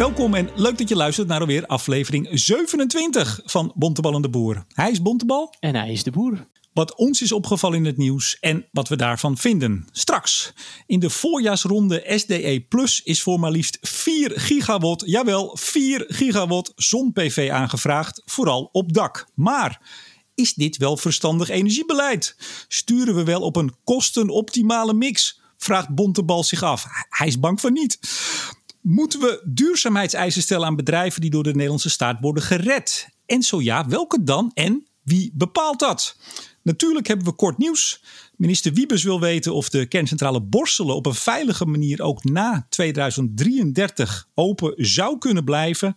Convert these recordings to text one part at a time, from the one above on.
Welkom en leuk dat je luistert naar alweer aflevering 27 van Bontebal en de Boer. Hij is Bontebal. En hij is de boer. Wat ons is opgevallen in het nieuws en wat we daarvan vinden. Straks. In de voorjaarsronde SDE Plus is voor maar liefst 4 gigawatt, jawel 4 gigawatt zon-PV aangevraagd, vooral op dak. Maar is dit wel verstandig energiebeleid? Sturen we wel op een kostenoptimale mix? Vraagt Bontebal zich af. Hij is bang van niet. Moeten we duurzaamheidseisen stellen aan bedrijven die door de Nederlandse staat worden gered? En zo ja, welke dan en wie bepaalt dat? Natuurlijk hebben we kort nieuws. Minister Wiebes wil weten of de kerncentrale Borselen op een veilige manier ook na 2033 open zou kunnen blijven.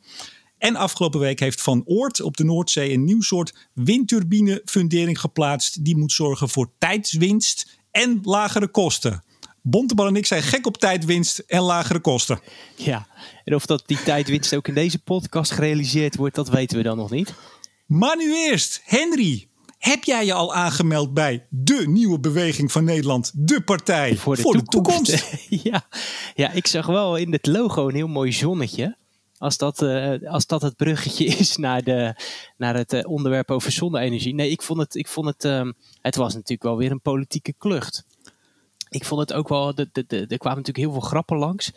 En afgelopen week heeft Van Oort op de Noordzee een nieuw soort windturbine-fundering geplaatst. Die moet zorgen voor tijdswinst en lagere kosten. Bontebal en ik zijn gek op tijdwinst en lagere kosten. Ja, en of dat die tijdwinst ook in deze podcast gerealiseerd wordt, dat weten we dan nog niet. Maar nu eerst, Henry. Heb jij je al aangemeld bij de nieuwe beweging van Nederland, de partij voor de, toekomst? ja. ja, ik zag wel in het logo een heel mooi zonnetje. Als dat, uh, als dat het bruggetje is naar, de, naar het uh, onderwerp over zonne-energie. Nee, ik vond het, ik vond het, um, het was natuurlijk wel weer een politieke klucht. Ik vond het ook wel, de, de, de, er kwamen natuurlijk heel veel grappen langs.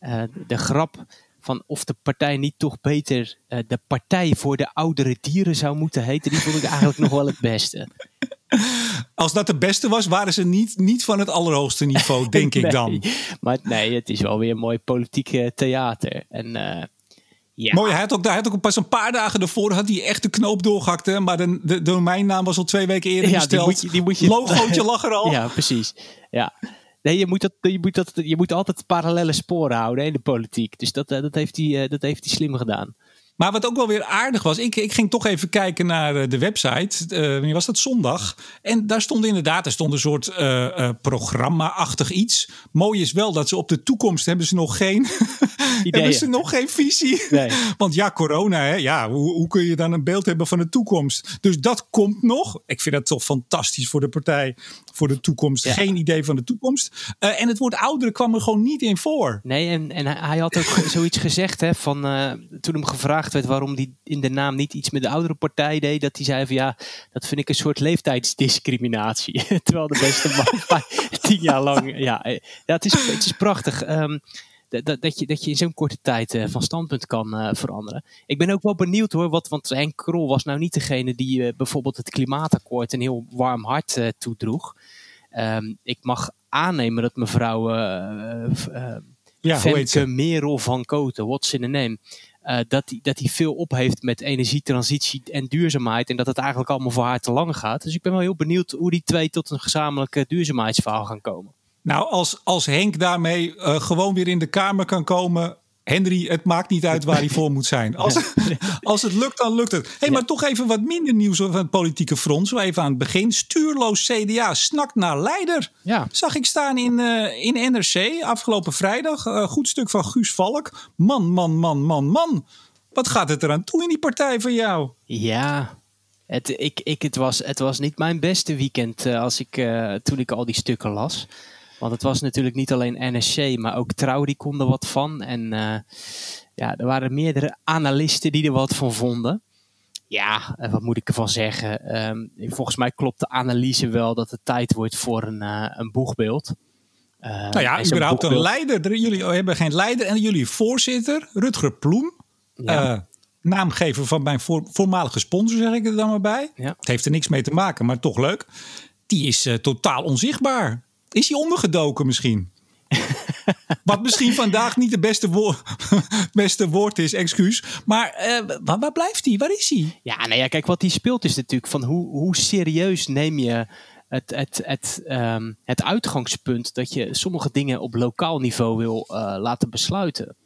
Uh, de grap van of de partij niet toch beter uh, de Partij voor de Oudere Dieren zou moeten heten, die vond ik eigenlijk nog wel het beste. Als dat de beste was, waren ze niet, niet van het allerhoogste niveau, denk nee, ik dan. Maar nee, het is wel weer een mooi politiek theater. En uh, ja. Mooi, hij had, ook, hij had ook pas een paar dagen ervoor had hij echt de knoop doorgehakt. Hè? Maar de, de domeinnaam was al twee weken eerder ja, besteld. Die moet je, die moet je, Logootje lag er al. Ja, precies. Ja. Nee, je moet, dat, je, moet dat, je moet altijd parallele sporen houden in de politiek. Dus dat, dat, heeft hij, dat heeft hij slim gedaan. Maar wat ook wel weer aardig was, ik, ik ging toch even kijken naar de website. Uh, wanneer was dat? Zondag. En daar stond inderdaad, er stond een soort uh, uh, programma-achtig iets. Mooi is wel dat ze op de toekomst hebben ze nog geen, hebben ze nog geen visie. Nee. Want ja, corona, hè, ja, hoe, hoe, kun je dan een beeld hebben van de toekomst? Dus dat komt nog. Ik vind dat toch fantastisch voor de partij, voor de toekomst. Ja. Geen idee van de toekomst. en het woord ouderen kwam er gewoon niet in voor. Nee, en, en hij had ook zoiets gezegd hè, van toen hem gevraagd werd waarom hij in de naam niet iets met de oudere partij deed, dat hij zei van ja, dat vind ik een soort leeftijdsdiscriminatie. Terwijl de beste man tien jaar lang, ja, ja het, is, het is prachtig. Um, dat, dat, je, dat je in zo'n korte tijd uh, van standpunt kan uh, veranderen. Ik ben ook wel benieuwd hoor, wat, want Henk Krol was nou niet degene die uh, bijvoorbeeld het klimaatakkoord een heel warm hart toedroeg. Um, ik mag aannemen dat mevrouw ja, Femke Merel van Koten, what's in the name, uh, dat hij dat veel op heeft met energietransitie en duurzaamheid. En dat het eigenlijk allemaal voor haar te lang gaat. Dus ik ben wel heel benieuwd hoe die twee tot een gezamenlijke duurzaamheidsverhaal gaan komen. Nou, als, als Henk daarmee uh, gewoon weer in de Kamer kan komen. Henry, het maakt niet uit waar hij voor moet zijn. Als, als het lukt, dan lukt het. Hey, Ja. Maar toch even wat minder nieuws van het politieke front. Zo even aan het begin. Stuurloos CDA snakt naar leider. Ja. Zag ik staan in, uh, in NRC afgelopen vrijdag. Uh, goed stuk van Guus Valk. Man, man, man, man, man. Wat gaat het eraan toe in die partij van jou? Ja, het, ik, ik, het, was, het was niet mijn beste weekend uh, als ik, toen ik al die stukken las. Want het was natuurlijk niet alleen NSC, maar ook Trouw die kon er wat van. En uh, ja, er waren meerdere analisten die er wat van vonden. Ja, wat moet ik ervan zeggen? Um, volgens mij klopt de analyse wel dat het tijd wordt voor een, uh, een boegbeeld. Uh, nou ja, überhaupt een leider. Jullie hebben geen leider en jullie voorzitter, Rutger Ploem. Ja. Uh, naamgever van mijn voor, voormalige sponsor, zeg ik er dan maar bij. Ja. Het heeft er niks mee te maken, maar toch leuk. Die is uh, totaal onzichtbaar. Is hij ondergedoken misschien? Wat misschien vandaag niet het beste, woord, beste woord is, excuus. Maar uh, waar, waar, blijft hij? Waar is hij? Ja, nou ja, kijk, wat hij speelt is natuurlijk van hoe, hoe serieus neem je het, het, het, um, het uitgangspunt dat je sommige dingen op lokaal niveau wil uh, laten besluiten.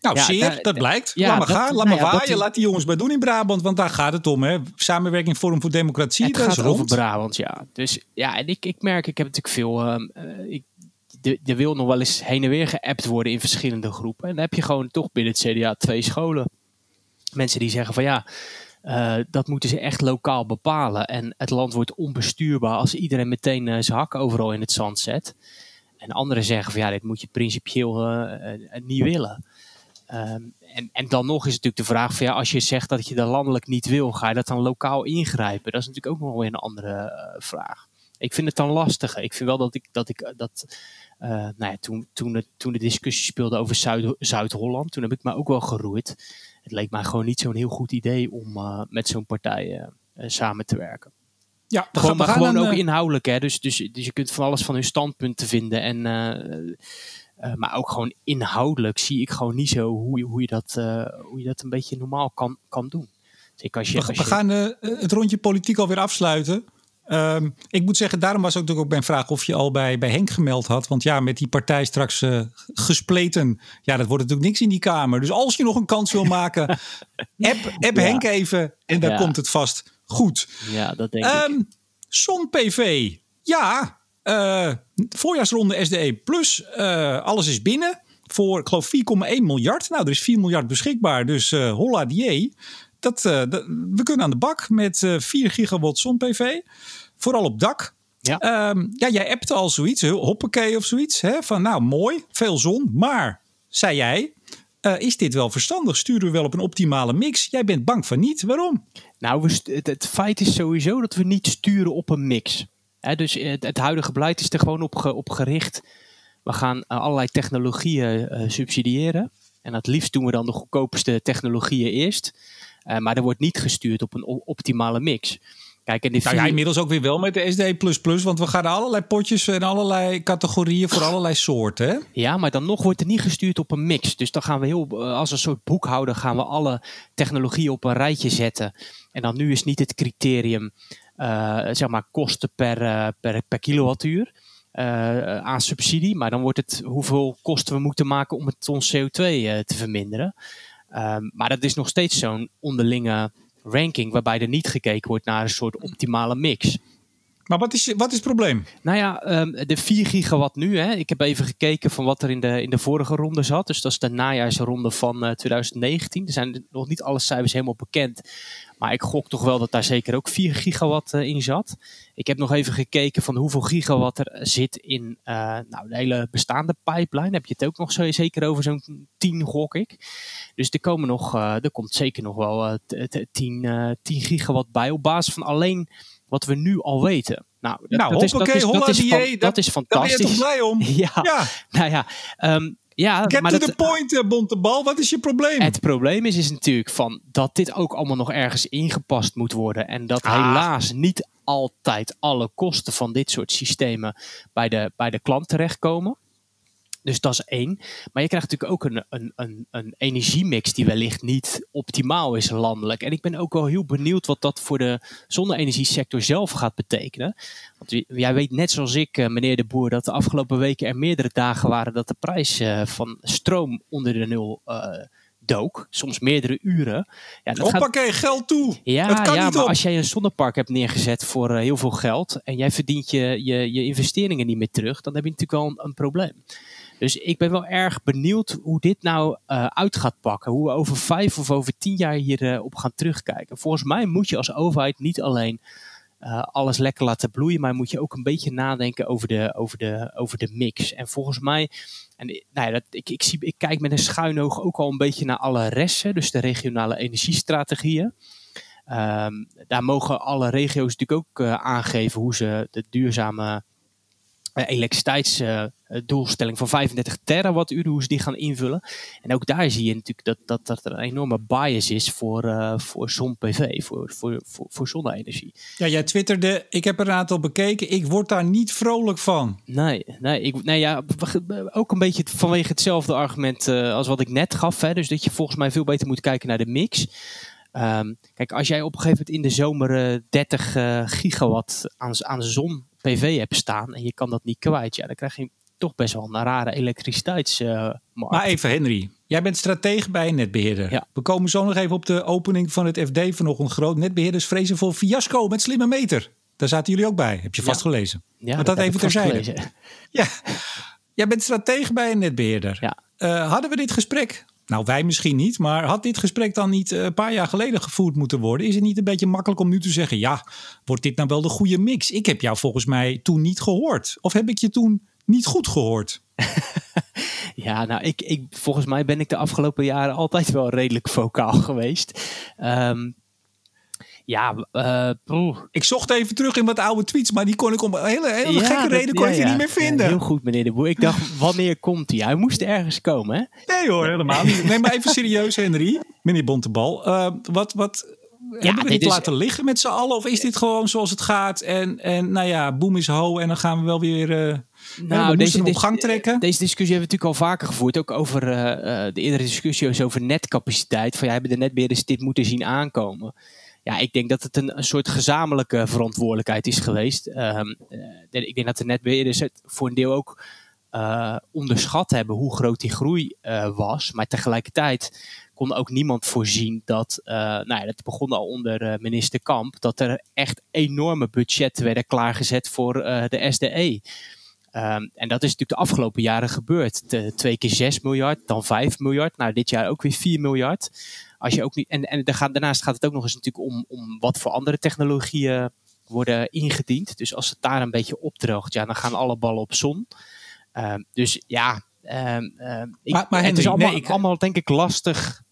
Nou, ja, zeer, dat blijkt. Ja, laat maar dat, gaan, laat nou maar waaien. Die... Laat die jongens maar doen in Brabant, want daar gaat het om. Hè. Samenwerking Forum voor Democratie, het dat gaat is over Brabant, ja. Dus ja, en ik, ik merk, ik heb natuurlijk veel... Um, uh, ik, er wil nog wel eens heen en weer geappt worden in verschillende groepen. En dan heb je gewoon toch binnen het CDA twee scholen. Mensen die zeggen van ja, uh, dat moeten ze echt lokaal bepalen. En het land wordt onbestuurbaar als iedereen meteen uh, zijn hak overal in het zand zet. En anderen zeggen van ja, dit moet je principieel uh, niet willen. Ehm, en, en dan nog is natuurlijk de vraag van ja, als je zegt dat je dat landelijk niet wil, ga je dat dan lokaal ingrijpen? Dat is natuurlijk ook nog wel een andere uh, vraag. Ik vind het dan lastig. Ik vind wel dat ik dat ik dat. Uh, nou ja, toen, toen, het, toen de discussie speelde over Zuid-Holland, toen heb ik me ook wel geroeid. Het leek mij gewoon niet zo'n heel goed idee om uh, met zo'n partij samen te werken. Ja, gewoon, maar gewoon ook inhoudelijk. Hè? Dus, dus, dus je kunt van alles van hun standpunten vinden. En, uh, uh, maar ook gewoon inhoudelijk zie ik gewoon niet zo hoe je, hoe je, dat, hoe je dat een beetje normaal kan, kan doen. Als je, we, als we je... gaan het rondje politiek alweer afsluiten. Um, ik moet zeggen, daarom was ook, ook mijn vraag of je al bij, bij Henk gemeld had. Want ja, met die partij straks gespleten, ja, dat wordt natuurlijk niks in die Kamer. Dus als je nog een kans wil maken, app, app ja. Henk even en dan ja. komt het vast goed. Ja, dat denk um, ik. Zon PV, ja, uh, voorjaarsronde SDE Plus, uh, alles is binnen. Voor, ik geloof, 4,1 miljard. Nou, er is 4 miljard beschikbaar, dus uh, holla die. Dat, dat, we kunnen aan de bak met uh, 4 gigawatt zon-PV. Vooral op dak. Ja. Um, ja, jij appte al zoiets, hoppakee of zoiets. Hè? Van nou, mooi, veel zon. Maar, zei jij, uh, is dit wel verstandig? Sturen we wel op een optimale mix? Jij bent bang van niet. Waarom? Nou, we het, feit is sowieso dat we niet sturen op een mix. Dus het, het, huidige beleid is er gewoon op, op gericht. We gaan allerlei technologieën subsidiëren. En het liefst doen we dan de goedkoopste technologieën eerst. Uh, maar er wordt niet gestuurd op een optimale mix. Kijk, en die nou ja, inmiddels ook weer wel met de SD++, want we gaan allerlei potjes en allerlei categorieën voor allerlei soorten. Hè? Ja, maar dan nog wordt er niet gestuurd op een mix. Dus dan gaan we heel, als een soort boekhouder gaan we alle technologieën op een rijtje zetten. En dan nu is niet het criterium, zeg maar, kosten per, uh, per, per kilowattuur. Uh, aan subsidie, maar dan wordt het hoeveel kosten we moeten maken om het ons CO2 te verminderen. Um, maar dat is nog steeds zo'n onderlinge ranking waarbij er niet gekeken wordt naar een soort optimale mix. Maar wat is, wat is het probleem? Nou ja, um, de 4 gigawatt nu. Hè, ik heb even gekeken van wat er in de, in de vorige ronde zat. Dus dat is de najaarsronde van uh, 2019. Er zijn nog niet alle cijfers helemaal bekend. Maar ik gok toch wel dat daar zeker ook 4 gigawatt uh, in zat. Ik heb nog even gekeken van hoeveel gigawatt er zit in uh, nou, de hele bestaande pipeline. Heb je het ook nog zo, zeker over zo'n 10 gok ik. Dus er, komen nog, er komt zeker nog wel 10, 10 gigawatt bij op basis van alleen wat we nu al weten. Nou, dat, nou, dat, is, dat, is, dat, is, van, dat, dat is fantastisch. Daar ben je toch blij om? ja, ja. nou ja. Um, ja, Get maar to dat, the point, uh, Bontebal. Wat is je probleem? Het probleem is, is natuurlijk van dat dit ook allemaal nog ergens ingepast moet worden. En dat Ah. helaas niet altijd alle kosten van dit soort systemen bij de, bij de klant terechtkomen. Dus dat is één. Maar je krijgt natuurlijk ook een, een, een, een energiemix die wellicht niet optimaal is landelijk. En ik ben ook wel heel benieuwd wat dat voor de zonne-energiesector zelf gaat betekenen. Want jij weet net zoals ik, eh, meneer de Boer, dat de afgelopen weken er meerdere dagen waren dat de prijs uh, van stroom onder de nul uh, dook. Soms meerdere uren. Ja, dat Hoppakee, gaat... geld toe. Ja, het kan ja niet maar op. als jij een zonnepark hebt neergezet voor uh, heel veel geld en jij verdient je, je, je investeringen niet meer terug, dan heb je natuurlijk wel een, een probleem. Dus ik ben wel erg benieuwd hoe dit nou uh, uit gaat pakken. Hoe we over vijf of over tien jaar hierop uh, op gaan terugkijken. Volgens mij moet je als overheid niet alleen uh, alles lekker laten bloeien, maar moet je ook een beetje nadenken over de, over de, over de mix. En volgens mij, en, nou ja, dat, ik, ik, zie, ik kijk met een schuin oog ook al een beetje naar alle resten, dus de regionale energiestrategieën. Um, daar mogen alle regio's natuurlijk ook aangeven hoe ze de duurzame elektriciteitsdoelstelling van 35 terawattuur, die gaan invullen. En ook daar zie je natuurlijk dat, dat, dat er een enorme bias is voor, uh, voor zon-PV, voor, voor, voor, voor zonne-energie. Ja, jij twitterde, ik heb er een aantal bekeken, ik word daar niet vrolijk van. Nee, nee, ik, nee ja, ook een beetje vanwege hetzelfde argument uh, als wat ik net gaf. Hè, dus dat je volgens mij veel beter moet kijken naar de mix. Um, kijk, als jij op een gegeven moment in de zomer uh, 30 uh, gigawatt aan, aan zon PV hebt staan en je kan dat niet kwijt, ja, dan krijg je toch best wel een rare elektriciteitsmarkt. Maar even Henry, jij bent stratege bij een netbeheerder. Ja. We komen zo nog even op de opening van het FD vanochtend groot. Netbeheerders vrezen voor fiasco met slimme meter. Daar zaten jullie ook bij, heb je vast ja. gelezen. Ja, maar dat, dat even terzijde. Ja, jij bent stratege bij een netbeheerder. Ja. Uh, hadden we dit gesprek nou, wij misschien niet, maar had dit gesprek dan niet een paar jaar geleden gevoerd moeten worden? Is het niet een beetje makkelijk om nu te zeggen, ja, wordt dit nou wel de goede mix? Ik heb jou volgens mij toen niet gehoord. Of heb ik je toen niet goed gehoord? Ja, nou, ik, ik, volgens mij ben ik de afgelopen jaren altijd wel redelijk vocaal geweest. Um, ja, uh, ik zocht even terug in wat oude tweets, maar die kon ik om een hele, hele gekke reden kon ik niet meer vinden. heel goed, meneer de Boer. Ik dacht, wanneer komt hij? Hij moest ergens komen, hè? Nee hoor, helemaal niet. Neem maar even serieus, Henry. Meneer Bontebal. Uh, wat, wat, ja, hebben we dit laten liggen met z'n allen? Of is dit gewoon zoals het gaat? En, en nou ja, boem is ho en dan gaan we wel weer... Uh, nou, deze, op gang trekken. Deze discussie hebben we natuurlijk al vaker gevoerd. Ook over uh, de eerdere discussie over netcapaciteit. Van ja, hebben de netbeheerders dit moeten zien aankomen? Ja, ik denk dat het een, een soort gezamenlijke verantwoordelijkheid is geweest. Ehm, eh, ik denk dat de netbeheerders het voor een deel ook uh, onderschat hebben hoe groot die groei uh, was. Maar tegelijkertijd kon ook niemand voorzien dat, nou ja, dat begon al onder minister Kamp, dat er echt enorme budgetten werden klaargezet voor de SDE. Um, en dat is natuurlijk de afgelopen jaren gebeurd. De, twee keer 6 miljard, dan 5 miljard. Nou, dit jaar ook weer 4 miljard. Als je ook niet, en en daarnaast gaat het ook nog eens natuurlijk om, om wat voor andere technologieën worden ingediend. Dus als het daar een beetje opdroogt, ja, dan gaan alle ballen op zon. Um, dus ja, um, ik, maar, maar het is allemaal, nee, ik, allemaal denk ik lastig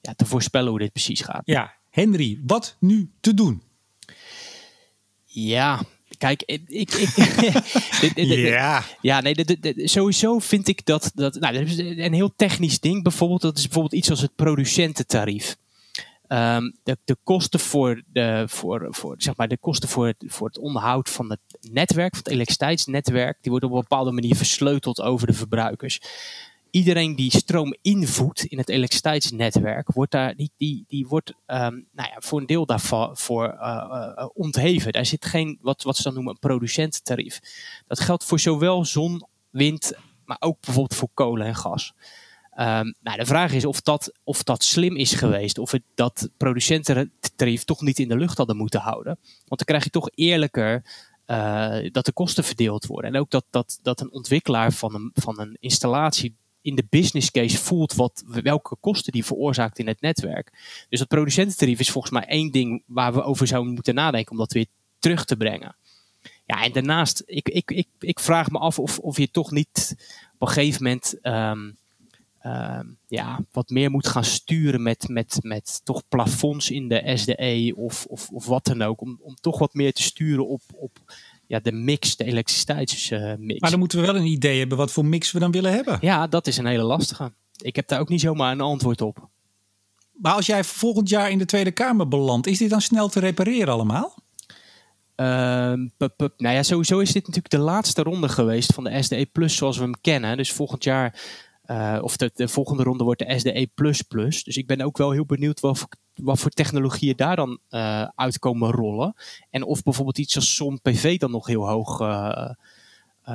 ja, te voorspellen hoe dit precies gaat. Ja, Henry, wat nu te doen? Ja, Kijk, ik. ik ja. Ja, nee, sowieso vind ik dat. dat nou, dat is een heel technisch ding bijvoorbeeld. Dat is bijvoorbeeld iets als het producententarief. Um, de, de kosten voor, de, voor, voor, zeg maar, de kosten voor het, voor het onderhoud van het netwerk, van het elektriciteitsnetwerk, die worden op een bepaalde manier versleuteld over de verbruikers iedereen die stroom invoert in het elektriciteitsnetwerk, wordt daar, die, die, die wordt um, nou ja, voor een deel daarvoor voor, uh, uh, ontheven. Daar zit geen, wat, wat ze dan noemen, een producententarief. Dat geldt voor zowel zon, wind, maar ook bijvoorbeeld voor kolen en gas. Um, nou, de vraag is of dat, of dat slim is geweest. Of het dat producententarief toch niet in de lucht hadden moeten houden. Want dan krijg je toch eerlijker dat de kosten verdeeld worden. En ook dat, dat, dat een ontwikkelaar van een, van een installatie in de business case voelt wat, welke kosten die veroorzaakt in het netwerk. Dus dat producententarief is volgens mij één ding waar we over zouden moeten nadenken om dat weer terug te brengen. Ja, en daarnaast, ik, ik, ik, ik vraag me af of, of je toch niet op een gegeven moment um, um, ja, wat meer moet gaan sturen met, met, met toch plafonds in de SDE of, of, of wat dan ook. Om, om toch wat meer te sturen op, op ja, de mix, de elektriciteitsmix. maar dan moeten we wel een idee hebben wat voor mix we dan willen hebben. Ja, dat is een hele lastige. Ik heb daar ook niet zomaar een antwoord op. Maar als jij volgend jaar in de Tweede Kamer belandt, is dit dan snel te repareren allemaal? Uh, nou ja, sowieso is dit natuurlijk de laatste ronde geweest van de SDE Plus zoals we hem kennen. Dus volgend jaar uh, of de, de, volgende ronde wordt de SDE++. Dus ik ben ook wel heel benieuwd wat voor, wat voor technologieën daar dan uh, uitkomen rollen. En of bijvoorbeeld iets als SOM PV dan nog heel hoog uh,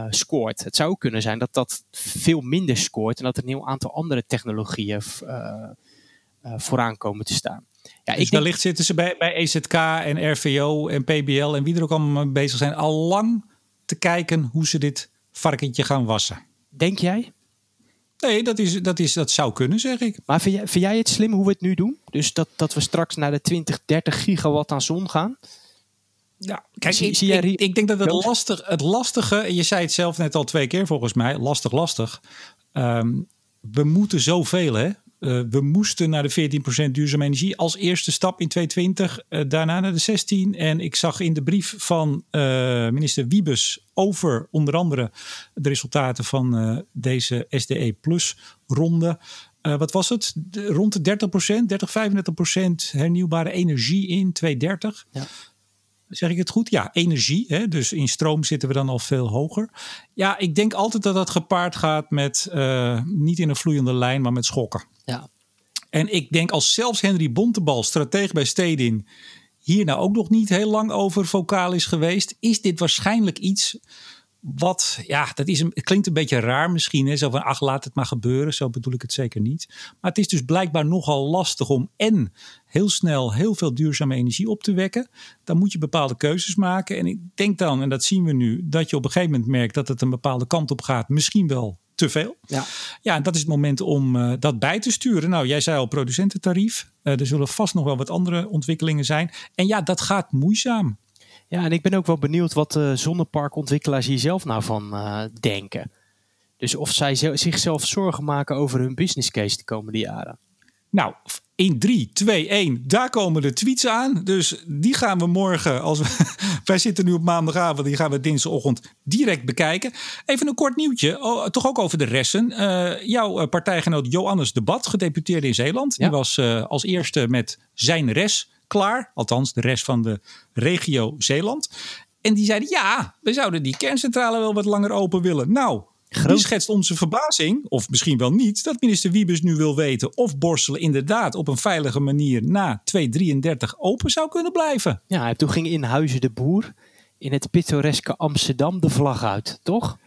scoort. Het zou ook kunnen zijn dat dat veel minder scoort en dat er een heel aantal andere technologieën vooraan komen te staan. Ja, dus ik wellicht zitten ze bij, bij EZK en RVO en PBL en wie er ook allemaal mee bezig zijn al lang te kijken hoe ze dit varkentje gaan wassen. Denk jij? Nee, dat, is, dat, is, dat zou kunnen, zeg ik. Maar vind jij, vind jij het slim hoe we het nu doen? Dus dat, dat we straks naar de 20, 30 gigawatt aan zon gaan? Ja, kijk, zie, ik, zie jij, ik, ik, denk dat het, lastig, het lastige, en je zei het zelf net al twee keer volgens mij, lastig, lastig. Um, we moeten zoveel, hè? Uh, we moesten naar de 14% duurzame energie als eerste stap in 2020, uh, daarna naar de 16. En ik zag in de brief van uh, minister Wiebes over onder andere de resultaten van deze SDE Plus ronde. wat was het? De, rond de 30%, 30, 35% hernieuwbare energie in 2030. Ja. Zeg ik het goed? Ja, energie. Hè? Dus in stroom zitten we dan al veel hoger. Ja, ik denk altijd dat dat gepaard gaat met niet in een vloeiende lijn, maar met schokken. Ja. En ik denk als zelfs Henry Bontebal, strateeg bij Stedin, hier nou ook nog niet heel lang over vocaal is geweest, is dit waarschijnlijk iets wat, ja, dat is een, het klinkt een beetje raar misschien. Hè? Zo van, ach, laat het maar gebeuren. Zo bedoel ik het zeker niet. Maar het is dus blijkbaar nogal lastig om en heel snel heel veel duurzame energie op te wekken. Dan moet je bepaalde keuzes maken. En ik denk dan, en dat zien we nu, dat je op een gegeven moment merkt dat het een bepaalde kant op gaat. Misschien wel te veel. Ja, ja dat is het moment om uh, dat bij te sturen. Nou, jij zei al producententarief. Uh, er zullen vast nog wel wat andere ontwikkelingen zijn. En ja, dat gaat moeizaam. Ja, en ik ben ook wel benieuwd wat de zonneparkontwikkelaars hier zelf nou van uh, denken. Dus of zij zichzelf zorgen maken over hun business case de komende jaren. Nou, in 3, 2, 1, daar komen de tweets aan. Dus die gaan we morgen, als we, wij zitten nu op maandagavond, die gaan we dinsdagochtend direct bekijken. Even een kort nieuwtje, oh, toch ook over de resten. Uh, jouw eh, partijgenoot Johannes Debat, gedeputeerde in Zeeland, die was uh, als eerste met zijn res klaar. Althans, de rest van de regio Zeeland. En die zeiden, ja, we zouden die kerncentrale wel wat langer open willen. Nou, Groot. Die schetst onze verbazing, of misschien wel niet, dat minister Wiebes nu wil weten of Borselen inderdaad op een veilige manier na 2033 open zou kunnen blijven. Ja, toen ging in Huizen de Boer in het pittoreske Amsterdam de vlag uit, toch?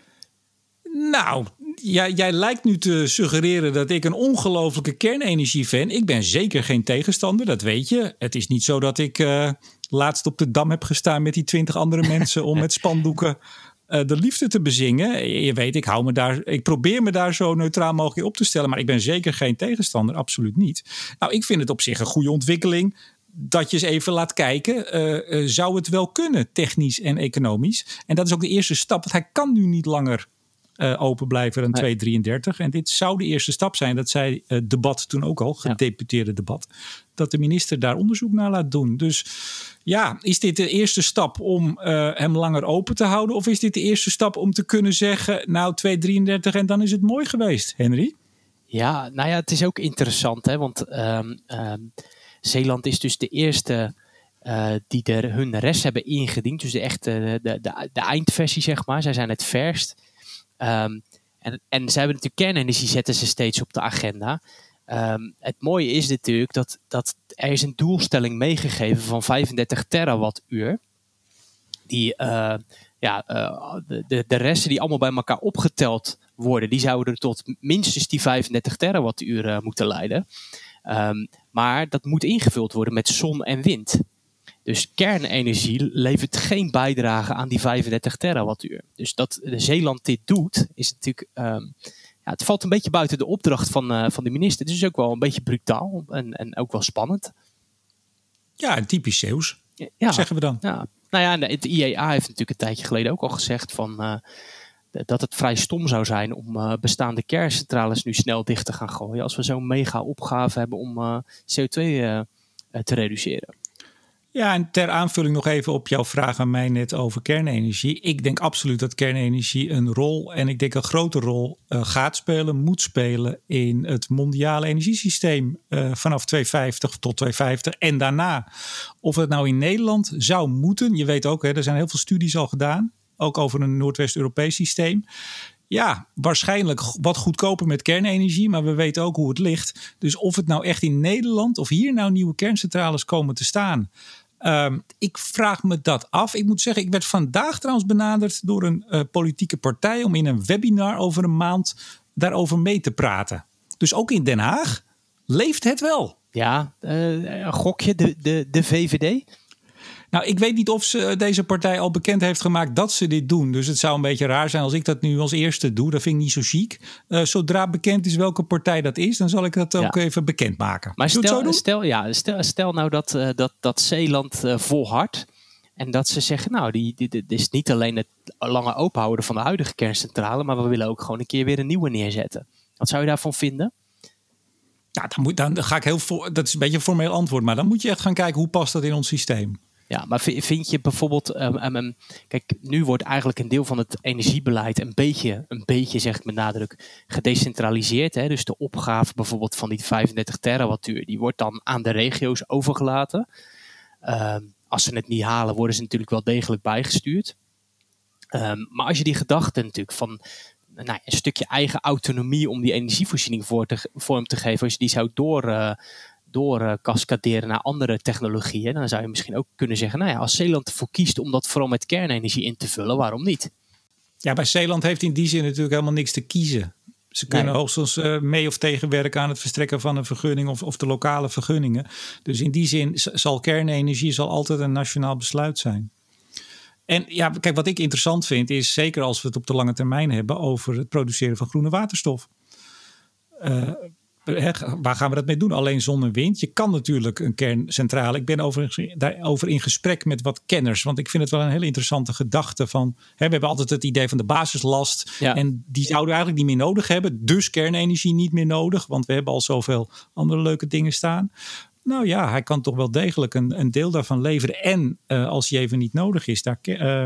Nou, jij, jij lijkt nu te suggereren dat ik een ongelofelijke kernenergie-fan. Ik ben zeker geen tegenstander, dat weet je. Het is niet zo dat ik uh, laatst op de dam heb gestaan met die twintig andere mensen om met spandoeken uh, de liefde te bezingen. Je weet, ik, hou me daar, ik probeer me daar zo neutraal mogelijk op te stellen. Maar ik ben zeker geen tegenstander, absoluut niet. Nou, ik vind het op zich een goede ontwikkeling dat je eens even laat kijken, uh, zou het wel kunnen, technisch en economisch? En dat is ook de eerste stap, want hij kan nu niet langer uh, open blijven dan 233. En dit zou de eerste stap zijn, dat zei het debat toen ook al, gedeputeerde debat, dat de minister daar onderzoek naar laat doen. Dus ja, is dit de eerste stap om uh, hem langer open te houden? Of is dit de eerste stap om te kunnen zeggen, nou 233 en dan is het mooi geweest, Henry? Ja, nou ja, het is ook interessant, hè, want um, um, Zeeland is dus de eerste uh, die er hun rest hebben ingediend. Dus de echte, de, de, de eindversie, zeg maar. Zij zijn het verst. Um, en, en ze hebben natuurlijk kernenergie zetten ze steeds op de agenda. Um, het mooie is natuurlijk dat, dat er is een doelstelling meegegeven van 35 terawattuur. Die, uh, ja, uh, de, de resten die allemaal bij elkaar opgeteld worden, die zouden er tot minstens die 35 terawattuur uh, moeten leiden. Um, maar dat moet ingevuld worden met zon en wind. Dus kernenergie levert geen bijdrage aan die 35 terawattuur. Dus dat Zeeland dit doet, is natuurlijk. Um, ja, het valt een beetje buiten de opdracht van, uh, van de minister. Het is ook wel een beetje brutaal en, en ook wel spannend. Ja, typisch Zeeuws, ja, zeggen we dan. Ja. Nou ja, het IEA heeft natuurlijk een tijdje geleden ook al gezegd van, uh, dat het vrij stom zou zijn om uh, bestaande kerncentrales nu snel dicht te gaan gooien. Als we zo'n mega opgave hebben om CO2 te reduceren. Ja, en ter aanvulling nog even op jouw vraag aan mij net over kernenergie. Ik denk absoluut dat kernenergie een rol, en ik denk een grote rol, uh, gaat spelen, moet spelen in het mondiale energiesysteem uh, vanaf 2050 tot 2050 en daarna. Of het nou in Nederland zou moeten, je weet ook, hè, er zijn heel veel studies al gedaan, ook over een Noordwest-Europees systeem. Ja, waarschijnlijk wat goedkoper met kernenergie, maar we weten ook hoe het ligt. Dus of het nou echt in Nederland of hier nou nieuwe kerncentrales komen te staan, Um, ik vraag me dat af. Ik moet zeggen, ik werd vandaag trouwens benaderd door een uh, politieke partij om in een webinar over een maand daarover mee te praten. Dus ook in Den Haag leeft het wel. Ja, uh, gokje, de, de, de VVD? Nou, ik weet niet of ze, eh, deze partij al bekend heeft gemaakt dat ze dit doen. Dus het zou een beetje raar zijn als ik dat nu als eerste doe. Dat vind ik niet zo chic. Uh, zodra bekend is welke partij dat is, dan zal ik dat ook even bekendmaken. Maar stel, stel, ja, stel, stel nou dat, uh, dat, dat Zeeland uh, volhardt. En dat ze zeggen, nou, die, dit is niet alleen het lange openhouden van de huidige kerncentrale, maar we willen ook gewoon een keer weer een nieuwe neerzetten. Wat zou je daarvan vinden? Ja, dan, moet, dan ga ik heel voor, dat is een beetje een formeel antwoord, maar dan moet je echt gaan kijken hoe past dat in ons systeem. Ja, maar vind je bijvoorbeeld, um, um, kijk, nu wordt eigenlijk een deel van het energiebeleid een beetje, een beetje zeg ik met nadruk, gedecentraliseerd. Hè? Dus de opgave bijvoorbeeld van die 35 terawattuur, die wordt dan aan de regio's overgelaten. Als ze het niet halen, worden ze natuurlijk wel degelijk bijgestuurd. maar als je die gedachte natuurlijk van nou, een stukje eigen autonomie om die energievoorziening vorm te geven, als je die zou door, uh, door uh, cascaderen naar andere technologieën, dan zou je misschien ook kunnen zeggen, nou ja, als Zeeland ervoor kiest om dat vooral met kernenergie in te vullen, waarom niet? Ja, bij Zeeland heeft in die zin natuurlijk helemaal niks te kiezen. Ze kunnen nee. hoogstens uh, mee of tegenwerken aan het verstrekken van een vergunning of, of de lokale vergunningen. Dus in die zin zal kernenergie zal altijd een nationaal besluit zijn. En ja, kijk, wat ik interessant vind is, zeker als we het op de lange termijn hebben, over het produceren van groene waterstof. Uh, waar gaan we dat mee doen? Alleen zon en wind. Je kan natuurlijk een kerncentrale. Ik ben over, daarover in gesprek met wat kenners. Want ik vind het wel een hele interessante gedachte. Van, hè, we hebben altijd het idee van de basislast. En die zouden we eigenlijk niet meer nodig hebben. Dus kernenergie niet meer nodig. Want we hebben al zoveel andere leuke dingen staan. Nou ja, hij kan toch wel degelijk een, een deel daarvan leveren. En uh, als hij even niet nodig is, daar uh,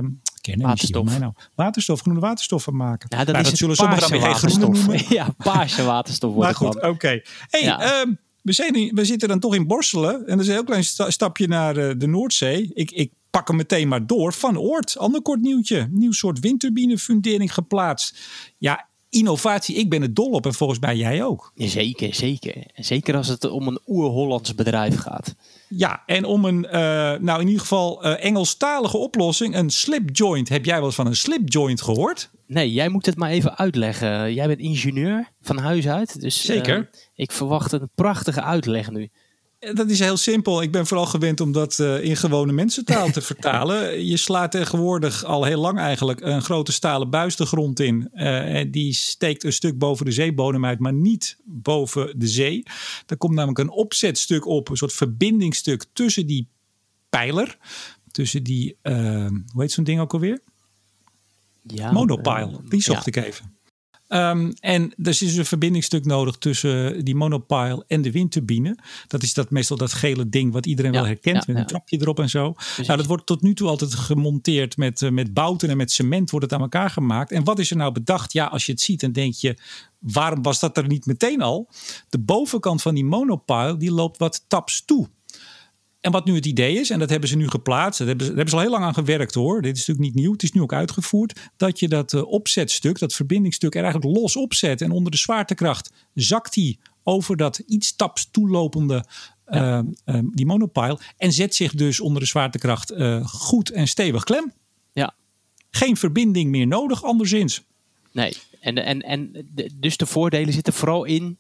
waterstof. Nou, waterstof, groene waterstof van maken. Ja, dat, nou, dat zullen sommigen dan weer geen groene noemen. Ja, paarse waterstof wordt Maar goed, oké. Hey, ja. um, we, zijn, we zitten dan toch in Borselen. En dat is een heel klein stapje naar uh, de Noordzee. Ik, ik pak hem meteen maar door. Van Oort, ander kort nieuwtje. Nieuw soort windturbinefundering geplaatst. Ja, innovatie, ik ben er dol op en volgens mij jij ook. Zeker, zeker. Zeker als het om een oer-Hollands bedrijf gaat. Ja, en om een, uh, nou in ieder geval uh, Engelstalige oplossing, een slip joint. Heb jij wel eens van een slip joint gehoord? Nee, jij moet het maar even uitleggen. Jij bent ingenieur van huis uit, dus Zeker. Uh, ik verwacht een prachtige uitleg nu. Dat is heel simpel. Ik ben vooral gewend om dat uh, in gewone mensentaal te vertalen. Je slaat tegenwoordig al heel lang eigenlijk een grote stalen buis de grond in. Uh, die steekt een stuk boven de zeebodem uit, maar niet boven de zee. Er komt namelijk een opzetstuk op, een soort verbindingstuk tussen die pijler. Tussen die, uh, hoe heet zo'n ding ook alweer? Ja, Monopile, die zocht ja. ik even. Um, en er is dus een verbindingstuk nodig tussen die monopile en de windturbine. Dat is dat meestal dat gele ding wat iedereen wel herkent met een trapje erop en zo. Nou, dat wordt tot nu toe altijd gemonteerd met, uh, met bouten en met cement wordt het aan elkaar gemaakt. En wat is er nou bedacht? Ja, als je het ziet dan denk je, waarom was dat er niet meteen al? De bovenkant van die monopile die loopt wat taps toe. En wat nu het idee is, en dat hebben ze nu geplaatst, daar hebben, ze, daar hebben ze al heel lang aan gewerkt hoor. Dit is natuurlijk niet nieuw, het is nu ook uitgevoerd. Dat je dat uh, opzetstuk, dat verbindingstuk, er eigenlijk los opzet. En onder de zwaartekracht zakt hij over dat iets taps toelopende ja. uh, uh, die monopile. En zet zich dus onder de zwaartekracht goed en stevig klem. Ja. Geen verbinding meer nodig, anderszins. Nee, en, en, en dus de voordelen zitten vooral in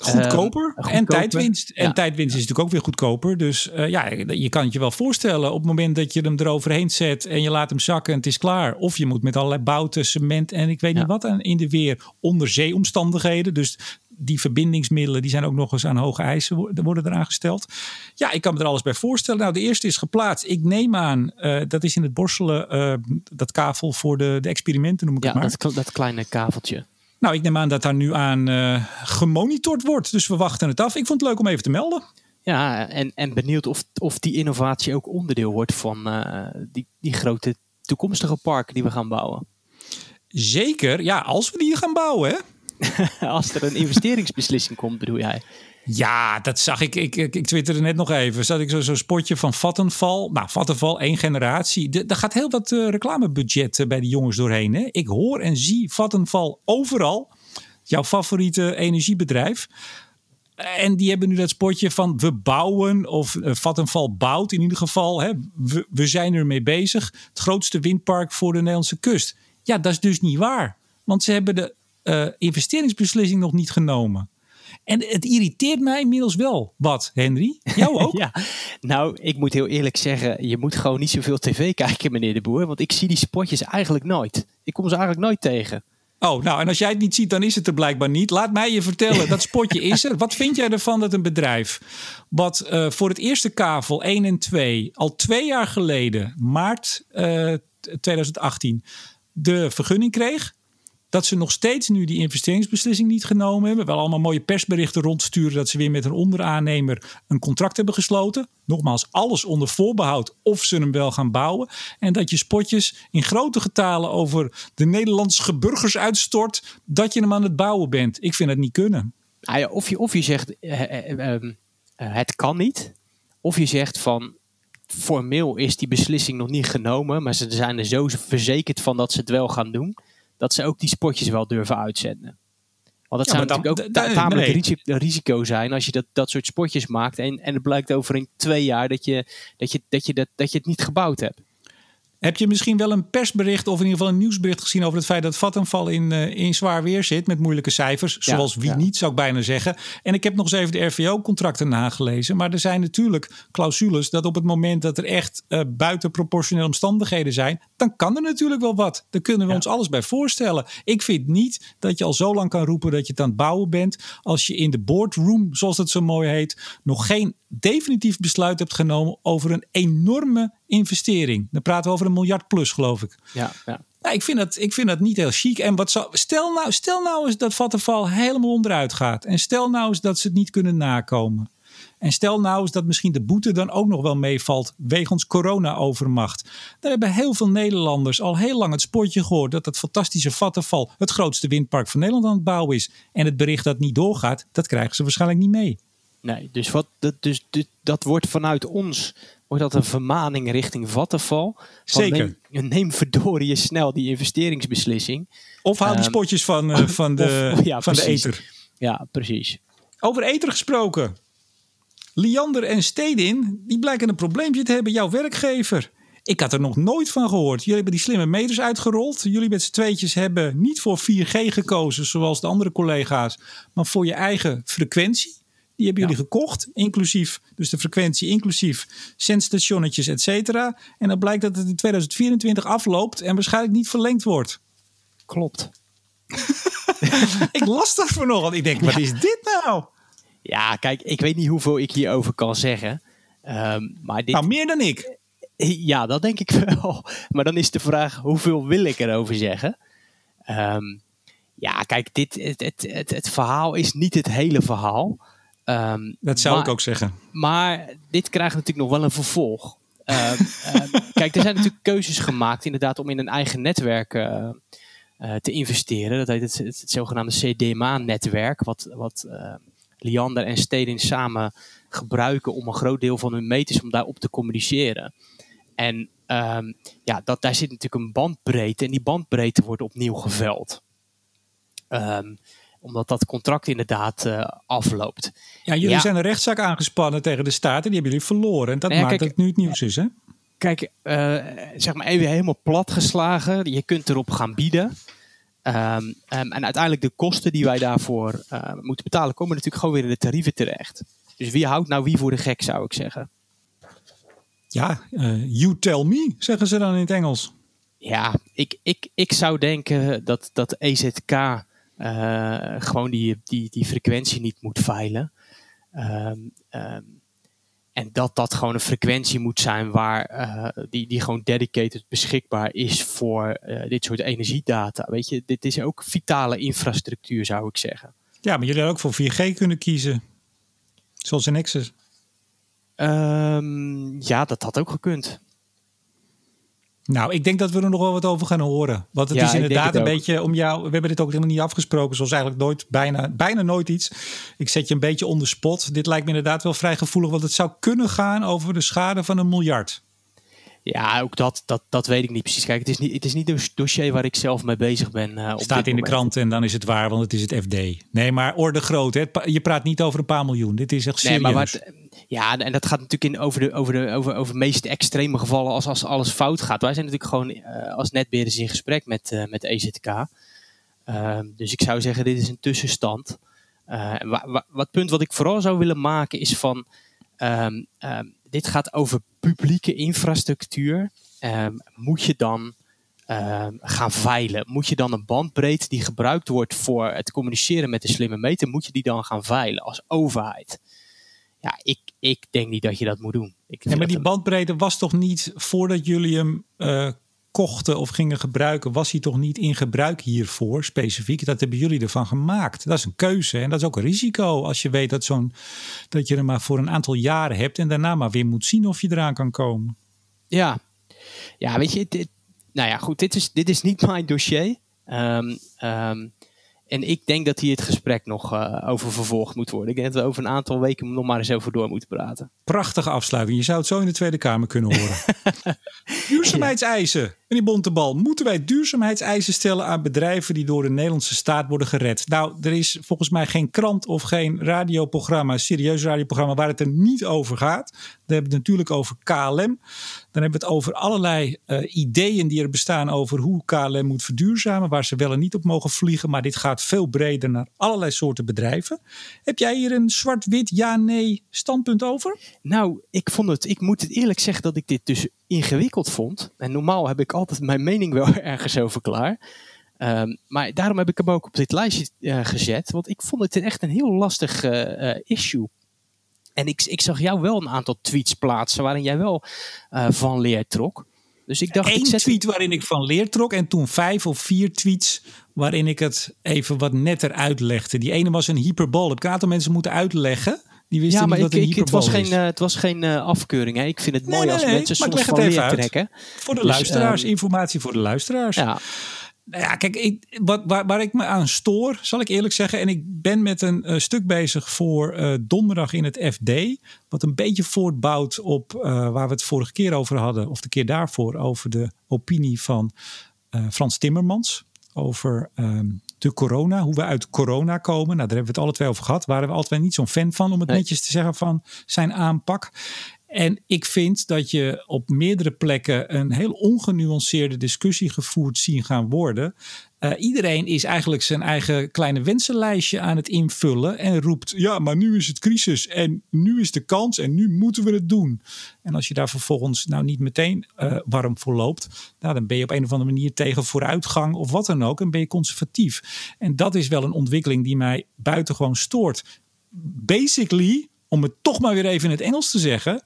goedkoper uh, en tijdwinst. En tijdwinst is natuurlijk ook weer goedkoper. Dus uh, ja, je kan het je wel voorstellen op het moment dat je hem eroverheen zet en je laat hem zakken en het is klaar. Of je moet met allerlei bouten, cement en ik weet niet wat aan in de weer onderzeeomstandigheden. Dus die verbindingsmiddelen die zijn ook nog eens aan hoge eisen worden eraan gesteld. Ja, ik kan me er alles bij voorstellen. Nou, de eerste is geplaatst. Ik neem aan, uh, dat is in het borstelen, uh, dat kavel voor de, de experimenten noem ik ja, het maar. Dat, dat kleine kaveltje. Nou, ik neem aan dat daar nu aan uh, gemonitord wordt. Dus we wachten het af. Ik vond het leuk om even te melden. Ja, en, en benieuwd of, of die innovatie ook onderdeel wordt van uh, die, die grote toekomstige parken die we gaan bouwen. Zeker, ja, als we die gaan bouwen. Hè? als er een investeringsbeslissing komt, bedoel jij? Ja, dat zag ik. Ik, ik, ik twitterde net nog even. Zat ik zo'n zo spotje van Vattenval. Nou, Vattenval, één generatie. Er gaat heel wat uh, reclamebudget uh, bij de jongens doorheen. Hè? Ik hoor en zie Vattenval overal. Jouw favoriete energiebedrijf. En die hebben nu dat spotje van we bouwen of uh, Vattenval bouwt in ieder geval. Hè? We, we zijn ermee bezig. Het grootste windpark voor de Nederlandse kust. Ja, dat is dus niet waar. Want ze hebben de investeringsbeslissing nog niet genomen. En het irriteert mij inmiddels wel wat, Henry. Jou ook? ja, nou, ik moet heel eerlijk zeggen, je moet gewoon niet zoveel tv kijken, meneer de Boer. Want ik zie die spotjes eigenlijk nooit. Ik kom ze eigenlijk nooit tegen. Oh, nou, en als jij het niet ziet, dan is het er blijkbaar niet. Laat mij je vertellen, dat spotje is er. Wat vind jij ervan dat een bedrijf wat uh, voor het eerste kavel 1 en 2 al twee jaar geleden, maart uh, 2018, de vergunning kreeg, dat ze nog steeds nu die investeringsbeslissing niet genomen hebben. Wel allemaal mooie persberichten rondsturen dat ze weer met een onderaannemer een contract hebben gesloten. Nogmaals, alles onder voorbehoud of ze hem wel gaan bouwen. En dat je spotjes in grote getalen over de Nederlandse burgers uitstort dat je hem aan het bouwen bent. Ik vind het niet kunnen. Ja, of, je, of je zegt uh, uh, uh, het kan niet. Of je zegt van formeel is die beslissing nog niet genomen, maar ze zijn er zo verzekerd van dat ze het wel gaan doen dat ze ook die spotjes wel durven uitzenden. Want dat ja, zou natuurlijk ook ta tamelijk nee. risico zijn als je dat, dat soort spotjes maakt en, en het blijkt over in twee jaar dat je, dat, je, dat, je dat, dat je het niet gebouwd hebt. Heb je misschien wel een persbericht of in ieder geval een nieuwsbericht gezien over het feit dat Vattenfall in, uh, in zwaar weer zit met moeilijke cijfers? zoals wie niet, zou ik bijna zeggen. En ik heb nog eens even de RVO-contracten nagelezen. Maar er zijn natuurlijk clausules dat op het moment dat er echt uh, buitenproportionele omstandigheden zijn, dan kan er natuurlijk wel wat. Daar kunnen we ons alles bij voorstellen. Ik vind niet dat je al zo lang kan roepen dat je het aan het bouwen bent. Als je in de boardroom, zoals het zo mooi heet, nog geen definitief besluit hebt genomen over een enorme investering. Dan praten we over een miljard plus, geloof ik. Ja, ja. Nou, ik, vind dat, ik vind dat niet heel chic. En wat zou, stel, nou, stel nou eens dat Vattenfall helemaal onderuit gaat. En stel nou eens dat ze het niet kunnen nakomen. En stel nou eens dat misschien de boete dan ook nog wel meevalt wegens corona-overmacht. Daar hebben heel veel Nederlanders al heel lang het sportje gehoord dat het fantastische Vattenfall het grootste windpark van Nederland aan het bouwen is. En het bericht dat niet doorgaat, dat krijgen ze waarschijnlijk niet mee. Nee, dus, wat, dat, dus dat wordt vanuit ons wordt dat een vermaning richting Vattenfall. Zeker. Neem, neem verdorie snel die investeringsbeslissing. Of haal die ehm, spotjes van, uh, van, de, ja, van de eter. Ja, precies. Over eter gesproken. Liander en Stedin, die blijken een probleempje te hebben, jouw werkgever. Ik had er nog nooit van gehoord. Jullie hebben die slimme meters uitgerold. Jullie met z'n tweetjes hebben niet voor 4G gekozen, zoals de andere collega's, maar voor je eigen frequentie. Die hebben jullie gekocht, inclusief, dus de frequentie, inclusief zendstationnetjes, et cetera. En dan blijkt dat het in 2024 afloopt en waarschijnlijk niet verlengd wordt. Klopt. ik las dat vanochtend. Ik denk, wat is dit nou? Ja, kijk, ik weet niet hoeveel ik hierover kan zeggen. Um, maar dit... Nou, meer dan ik. Ja, dat denk ik wel. Maar dan is de vraag, hoeveel wil ik erover zeggen? Um, ja, kijk, dit, het, het, het, het, verhaal is niet het hele verhaal. Um, dat zou ik ook zeggen. Maar dit krijgt natuurlijk nog wel een vervolg. kijk, er zijn natuurlijk keuzes gemaakt inderdaad om in een eigen netwerk uh, uh, te investeren. Dat heet het, het, het zogenaamde CDMA-netwerk, wat, wat uh, Liander en Stedin samen gebruiken om een groot deel van hun meters om daarop te communiceren. En ja, dat, daar zit natuurlijk een bandbreedte en die bandbreedte wordt opnieuw geveld. Um, omdat dat contract inderdaad uh, afloopt. Ja, jullie zijn een rechtszaak aangespannen tegen de staat en die hebben jullie verloren. En dat nou maakt kijk, dat het nu het nieuws is, hè? Kijk, uh, zeg maar even helemaal platgeslagen. Je kunt erop gaan bieden. Um, um, en uiteindelijk de kosten die wij daarvoor uh, moeten betalen, komen natuurlijk gewoon weer in de tarieven terecht. Dus wie houdt nou wie voor de gek, zou ik zeggen? Ja, uh, you tell me, zeggen ze dan in het Engels. Ja, ik, ik, ik zou denken dat, dat EZK uh, gewoon die, die, die frequentie niet moet veilen. Um, en dat dat gewoon een frequentie moet zijn waar uh, die, die gewoon dedicated beschikbaar is voor uh, dit soort energiedata. Weet je, dit is ook vitale infrastructuur, zou ik zeggen. Ja, maar jullie hadden ook voor 4G kunnen kiezen. Zoals in Nexus. Um, ja, dat had ook gekund. Nou, ik denk dat we er nog wel wat over gaan horen. Want het is inderdaad een beetje om jou. We hebben dit ook helemaal niet afgesproken, zoals eigenlijk nooit, bijna, bijna nooit iets. Ik zet je een beetje onder spot. Dit lijkt me inderdaad wel vrij gevoelig, want het zou kunnen gaan over de schade van een miljard. Ja, ook dat, dat, dat weet ik niet precies. Kijk, het is niet, het is niet een dossier waar ik zelf mee bezig ben. Uh, op Staat in de krant en dan is het waar, want het is het FD. Nee, maar orde groot. Hè? Je praat niet over een paar miljoen. Dit is echt serieus. Nee, maar wat, ja, en dat gaat natuurlijk in over de, over de, over, over meest extreme gevallen als, als alles fout gaat. Wij zijn natuurlijk gewoon uh, als netbeheerders in gesprek met, uh, met EZK. Uh, dus ik zou zeggen, dit is een tussenstand. Wa, wat punt wat ik vooral zou willen maken is van... Um, um, dit gaat over publieke infrastructuur. Um, moet je dan gaan veilen? Moet je dan een bandbreedte die gebruikt wordt voor het communiceren met de slimme meter... moet je die dan gaan veilen als overheid? Ja, ik, ik denk niet dat je dat moet doen. Ik ja, maar die bandbreedte was toch niet voordat jullie hem uh, kochten of gingen gebruiken, was hij toch niet in gebruik hiervoor specifiek? Dat hebben jullie ervan gemaakt. Dat is een keuze en dat is ook een risico als je weet dat, zo'n, dat je er maar voor een aantal jaren hebt en daarna maar weer moet zien of je eraan kan komen. Ja, ja weet je, dit, nou ja, goed, dit is, dit is niet mijn dossier. Um, um, en ik denk dat hier het gesprek nog uh, over vervolgd moet worden. Ik denk dat we over een aantal weken nog maar eens over door moeten praten. Prachtige afsluiting. Je zou het zo in de Tweede Kamer kunnen horen. Duurzaamheidseisen. En die bonte bal. Moeten wij duurzaamheidseisen stellen aan bedrijven die door de Nederlandse staat worden gered? Nou, er is volgens mij geen krant of geen radioprogramma, serieus radioprogramma, waar het er niet over gaat. We hebben het natuurlijk over KLM. Dan hebben we het over allerlei uh, ideeën die er bestaan over hoe KLM moet verduurzamen, waar ze wel en niet op mogen vliegen. Maar dit gaat veel breder naar allerlei soorten bedrijven. Heb jij hier een zwart-wit ja-nee standpunt over? Nou, ik vond het, ik moet het eerlijk zeggen dat ik dit dus ingewikkeld vond. En normaal heb ik altijd mijn mening wel ergens over klaar. Um, maar daarom heb ik hem ook op dit lijstje uh, gezet. Want ik vond het echt een heel lastig uh, issue. En ik, ik zag jou wel een aantal tweets plaatsen waarin jij wel van leer trok. Dus ik dacht, Eén ik zet... tweet waarin ik van leer trok en toen vijf of vier tweets waarin ik het even wat netter uitlegde. Die ene was een hyperbol. Heb ik een aantal mensen moeten uitleggen. Die wisten ja, maar niet ik, een het was geen, uh, het was geen uh, afkeuring. Hè. Ik vind het mooi als mensen soms van leer trekken. Voor de dus, luisteraars, um, informatie voor de luisteraars. Ja. Nou ja, kijk, ik, wat, waar, waar, ik me aan stoor, zal ik eerlijk zeggen. En ik ben met een uh, stuk bezig voor uh, donderdag in het FD. Wat een beetje voortbouwt op uh, waar we het vorige keer over hadden. Of de keer daarvoor over de opinie van Frans Timmermans. Over ehm, de corona, hoe we uit corona komen. Nou, daar hebben we het alle twee over gehad. Waren we altijd niet zo'n fan van, om het netjes te zeggen, van zijn aanpak. En ik vind dat je op meerdere plekken een heel ongenuanceerde discussie gevoerd zien gaan worden. Uh, iedereen is eigenlijk zijn eigen kleine wensenlijstje aan het invullen en roept: ja, maar nu is het crisis en nu is de kans en nu moeten we het doen. En als je daar vervolgens nou niet meteen uh, warm voor loopt, nou, dan ben je op een of andere manier tegen vooruitgang of wat dan ook en ben je conservatief. En dat is wel een ontwikkeling die mij buitengewoon stoort. Basically om het toch maar weer even in het Engels te zeggen,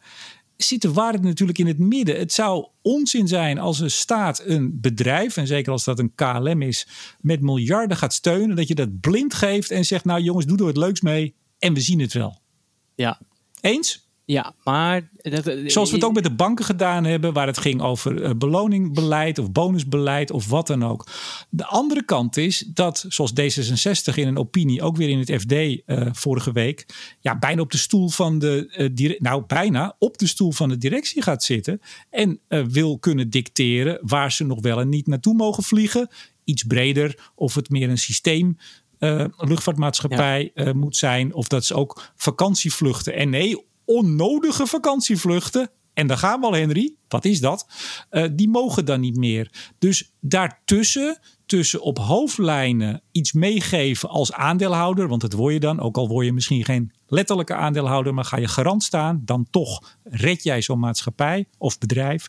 zit de waarde natuurlijk in het midden. Het zou onzin zijn als een staat een bedrijf, en zeker als dat een KLM is, met miljarden gaat steunen, dat je dat blind geeft en zegt, nou jongens, doe er wat leuks mee en we zien het wel. Ja. Eens? Ja, maar... Zoals we het ook met de banken gedaan hebben, waar het ging over uh, beloningbeleid of bonusbeleid of wat dan ook. De andere kant is dat, zoals D66 in een opinie, ook weer in het FD uh, eh, vorige week, ja, bijna op de stoel van de, uh, nou bijna op de stoel van de directie gaat zitten en wil kunnen dicteren waar ze nog wel en niet naartoe mogen vliegen. Iets breder, of het meer een systeem luchtvaartmaatschappij ja. moet zijn. Of dat ze ook vakantievluchten. En nee, onnodige vakantievluchten. En daar gaan we al, Henry. Wat is dat? Uh, die mogen dan niet meer. Dus daartussen, tussen op hoofdlijnen iets meegeven als aandeelhouder. Want dat word je dan, ook al word je misschien geen letterlijke aandeelhouder. Maar ga je garant staan, dan toch red jij zo'n maatschappij of bedrijf.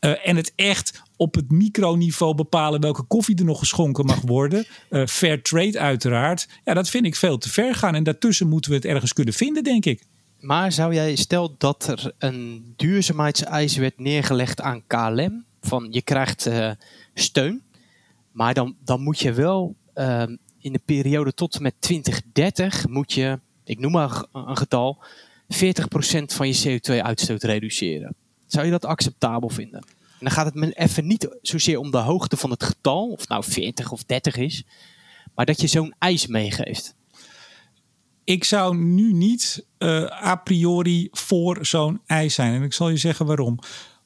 Uh, en het echt op het microniveau bepalen welke koffie er nog geschonken mag worden. Uh, fair trade uiteraard. Ja, dat vind ik veel te ver gaan. En daartussen moeten we het ergens kunnen vinden, denk ik. Maar zou jij, stel dat er een duurzaamheidseis werd neergelegd aan KLM, van je krijgt uh, steun, maar dan, dan moet je wel uh, in de periode tot en met 2030, moet je, ik noem maar een getal, 40% van je CO2-uitstoot reduceren. Zou je dat acceptabel vinden? En dan gaat het me even niet zozeer om de hoogte van het getal, of nou 40 of 30 is, maar dat je zo'n eis meegeeft ik zou nu niet uh, a priori voor zo'n eis zijn. En ik zal je zeggen waarom.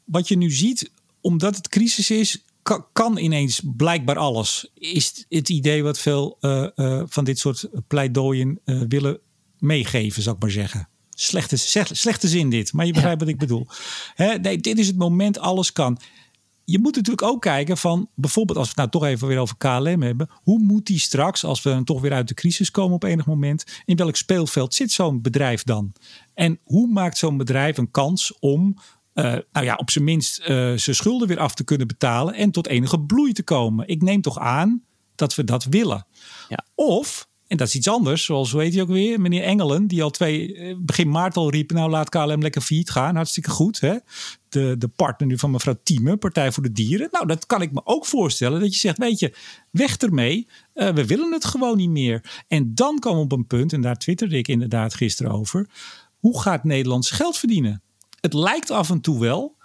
Wat je nu ziet, omdat het crisis is, kan, kan ineens blijkbaar alles. Is het idee wat veel uh, uh, van dit soort pleidooien willen meegeven, zou ik maar zeggen. Slechte, slechte zin dit, maar je begrijpt ja. wat ik bedoel. Hè, nee, dit is het moment, alles kan je moet natuurlijk ook kijken van bijvoorbeeld als we het nou toch even weer over KLM hebben. Hoe moet die straks, als we dan toch weer uit de crisis komen op enig moment, in welk speelveld zit zo'n bedrijf dan? En hoe maakt zo'n bedrijf een kans om uh, nou ja, op zijn minst uh, zijn schulden weer af te kunnen betalen en tot enige bloei te komen? Ik neem toch aan dat we dat willen. Ja. Of en dat is iets anders, zoals hoe heet hij ook weer? Meneer Engelen, die al twee, eh, begin maart al riep, nou laat KLM lekker failliet gaan. Hartstikke goed. Hè? De, de partner nu van mevrouw Thieme, Partij voor de Dieren. Nou, dat kan ik me ook voorstellen. Dat je zegt, weet je, weg ermee. Uh, we willen het gewoon niet meer. En dan komen op een punt, en daar twitterde ik inderdaad gisteren over. Hoe gaat Nederlands geld verdienen? Het lijkt af en toe wel,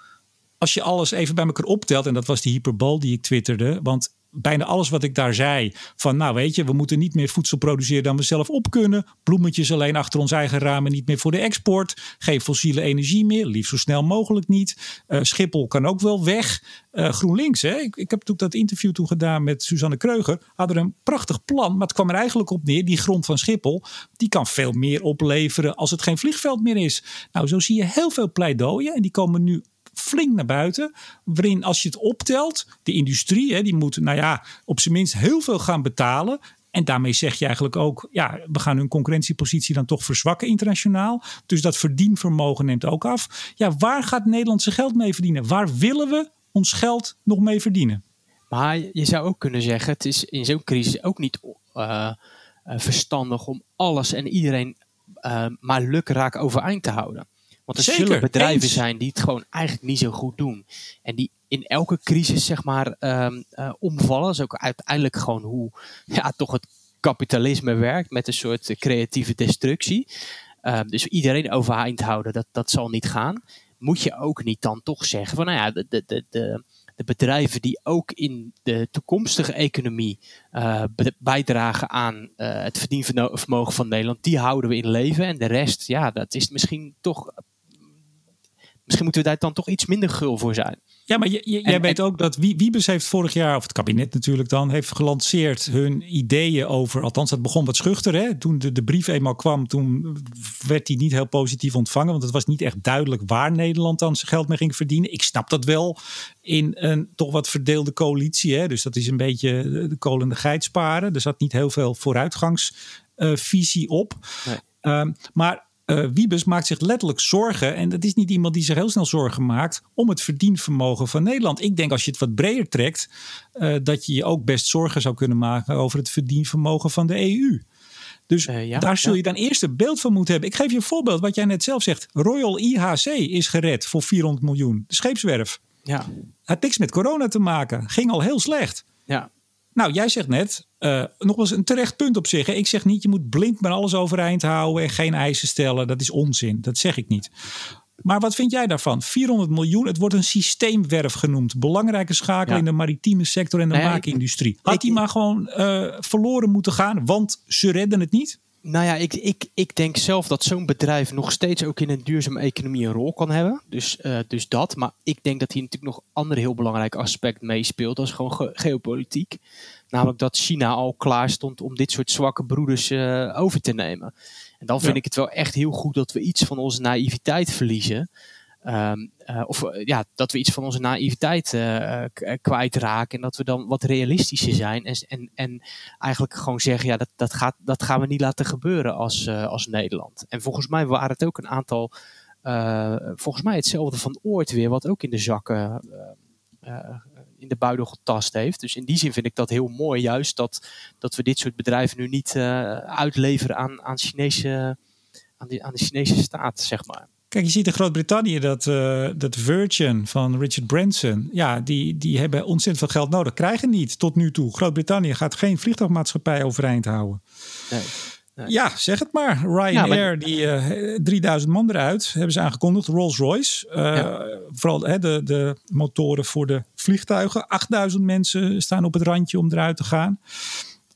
als je alles even bij elkaar optelt, en dat was die hyperbol die ik twitterde. Want bijna alles wat ik daar zei. Van nou weet je, we moeten niet meer voedsel produceren dan we zelf op kunnen. Bloemetjes alleen achter ons eigen ramen, niet meer voor de export. Geen fossiele energie meer, liefst zo snel mogelijk niet. Uh, Schiphol kan ook wel weg. Uh, GroenLinks, hè? Ik, ik heb toen dat interview toen gedaan met Suzanne Kreuger. Hadden een prachtig plan, maar het kwam er eigenlijk op neer. Die grond van Schiphol, die kan veel meer opleveren als het geen vliegveld meer is. Nou, zo zie je heel veel pleidooien en die komen nu flink naar buiten. Waarin als je het optelt, de industrie, hè, die moet nou ja, op zijn minst heel veel gaan betalen. En daarmee zeg je eigenlijk ook, ja, we gaan hun concurrentiepositie dan toch verzwakken internationaal. Dus dat verdienvermogen neemt ook af. Ja, waar gaat Nederland zijn geld mee verdienen? Waar willen we ons geld nog mee verdienen? Maar je zou ook kunnen zeggen, het is in zo'n crisis ook niet uh, verstandig om alles en iedereen uh, maar lukraak overeind te houden. Want er Zeker, zullen bedrijven eens. zijn die het gewoon eigenlijk niet zo goed doen. En die in elke crisis zeg maar um, uh, omvallen. Dat is ook uiteindelijk gewoon hoe ja, toch het kapitalisme werkt met een soort creatieve destructie. Uh, dus iedereen overeind houden, dat, dat zal niet gaan. Moet je ook niet dan toch zeggen van nou ja, de, de, de, de, de bedrijven die ook in de toekomstige economie uh, bijdragen aan uh, het verdienvermogen van Nederland, die houden we in leven. En de rest, ja, dat is misschien toch. Misschien moeten we daar dan toch iets minder gul voor zijn. Ja, maar je, je, En- jij weet en- ook dat Wie- Wiebes heeft vorig jaar, of het kabinet natuurlijk dan, heeft gelanceerd hun ideeën over, althans dat begon wat schuchter. Hè? Toen de, de brief eenmaal kwam, toen werd die niet heel positief ontvangen. Want het was niet echt duidelijk waar Nederland dan zijn geld mee ging verdienen. Ik snap dat wel in een toch wat verdeelde coalitie. Hè? Dus dat is een beetje de kool en de geit sparen. Er zat niet heel veel vooruitgangsvisie op. Nee. Ehm, maar eh, Wiebes maakt zich letterlijk zorgen. En dat is niet iemand die zich heel snel zorgen maakt. om het verdienvermogen van Nederland. Ik denk als je het wat breder trekt. eh, dat je je ook best zorgen zou kunnen maken. over het verdienvermogen van de EU. Dus Eh, ja, daar zul je dan eerst een beeld van moeten hebben. Ik geef je een voorbeeld, wat jij net zelf zegt. Royal IHC is gered voor 400 miljoen. De scheepswerf. Ja, Had niks met corona te maken. Ging al heel slecht. ja. Nou, jij zegt net, eh, nog eens een terecht punt op zich. hè. Ik zeg niet, je moet blind maar alles overeind houden en geen eisen stellen. Dat is onzin. Dat zeg ik niet. Maar wat vind jij daarvan? 400 miljoen, het wordt een systeemwerf genoemd. Belangrijke schakel Ja. in de maritieme sector en de maakindustrie. Had ik- die maar gewoon eh, verloren moeten gaan, want ze redden het niet? Nou ja, ik, ik, ik denk zelf dat zo'n bedrijf nog steeds ook in een duurzame economie een rol kan hebben. Dus, eh, dus dat. Maar ik denk dat hier natuurlijk nog een ander heel belangrijk aspect meespeelt. Dat is gewoon ge- geopolitiek. Namelijk dat China al klaar stond om dit soort zwakke broeders eh, over te nemen. En dan vind Ja. ik het wel echt heel goed dat we iets van onze naïviteit verliezen. Eh, of eh, ja, dat we iets van onze naïviteit eh, kwijtraken. En dat we dan wat realistischer zijn. En, en, en eigenlijk gewoon zeggen, ja, dat, dat, gaat, dat gaan we niet laten gebeuren als, als Nederland. En volgens mij waren het ook een aantal, volgens mij hetzelfde van Oort weer, wat ook in de zakken, in de buidel getast heeft. Dus in die zin vind ik dat heel mooi, juist dat, dat we dit soort bedrijven nu niet uitleveren aan, aan, Chinese, aan, de, aan de Chinese staat, zeg maar. Kijk, je ziet in Groot-Brittannië dat, eh, dat Virgin van Richard Branson, ja, die, die hebben ontzettend veel geld nodig. Krijgen niet tot nu toe. Groot-Brittannië gaat geen vliegtuigmaatschappij overeind houden. Nee. Nee. Ja, zeg het maar. Ryanair, Ja, maar- die eh 3000 man eruit, hebben ze aangekondigd. Rolls-Royce, eh, Ja. vooral hè, de, de motoren voor de vliegtuigen. 8000 mensen staan op het randje om eruit te gaan.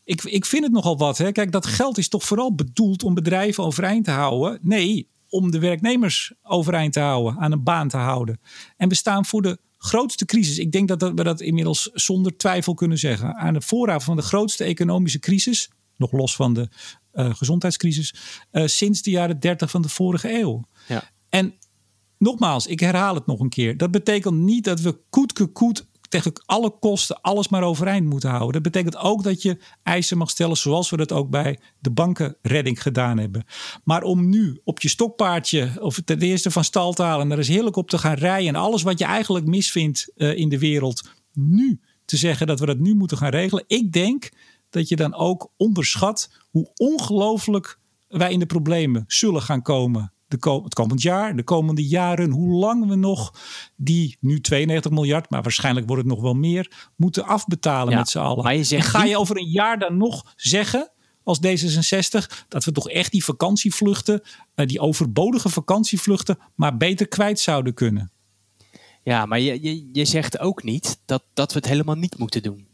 Ik, ik vind het nogal wat. Hè. Kijk, dat geld is toch vooral bedoeld om bedrijven overeind te houden. Nee, om de werknemers overeind te houden, aan een baan te houden. En we staan voor de grootste crisis. Ik denk dat we dat inmiddels zonder twijfel kunnen zeggen. Aan de voorraad van de grootste economische crisis, nog los van de eh, gezondheidscrisis, eh, sinds de jaren 30 van de vorige eeuw. Ja. En nogmaals, ik herhaal het nog een keer. Dat betekent niet dat we koetke koet tegen alle kosten alles maar overeind moeten houden. Dat betekent ook dat je eisen mag stellen zoals we dat ook bij de bankenredding gedaan hebben. Maar om nu op je stokpaardje of ten eerste van stal te halen en er eens heerlijk op te gaan rijden en alles wat je eigenlijk misvindt eh, in de wereld nu te zeggen dat we dat nu moeten gaan regelen. Ik denk dat je dan ook onderschat hoe ongelooflijk wij in de problemen zullen gaan komen. De het komend jaar, de komende jaren, hoe lang we nog die nu 92 miljard, maar waarschijnlijk wordt het nog wel meer, moeten afbetalen Ja, met z'n allen. maar je zegt en ga je over een jaar dan nog zeggen, als D66, dat we toch echt die vakantievluchten, eh, die overbodige vakantievluchten, maar beter kwijt zouden kunnen? Ja, maar je, je, je zegt ook niet dat, dat we het helemaal niet moeten doen.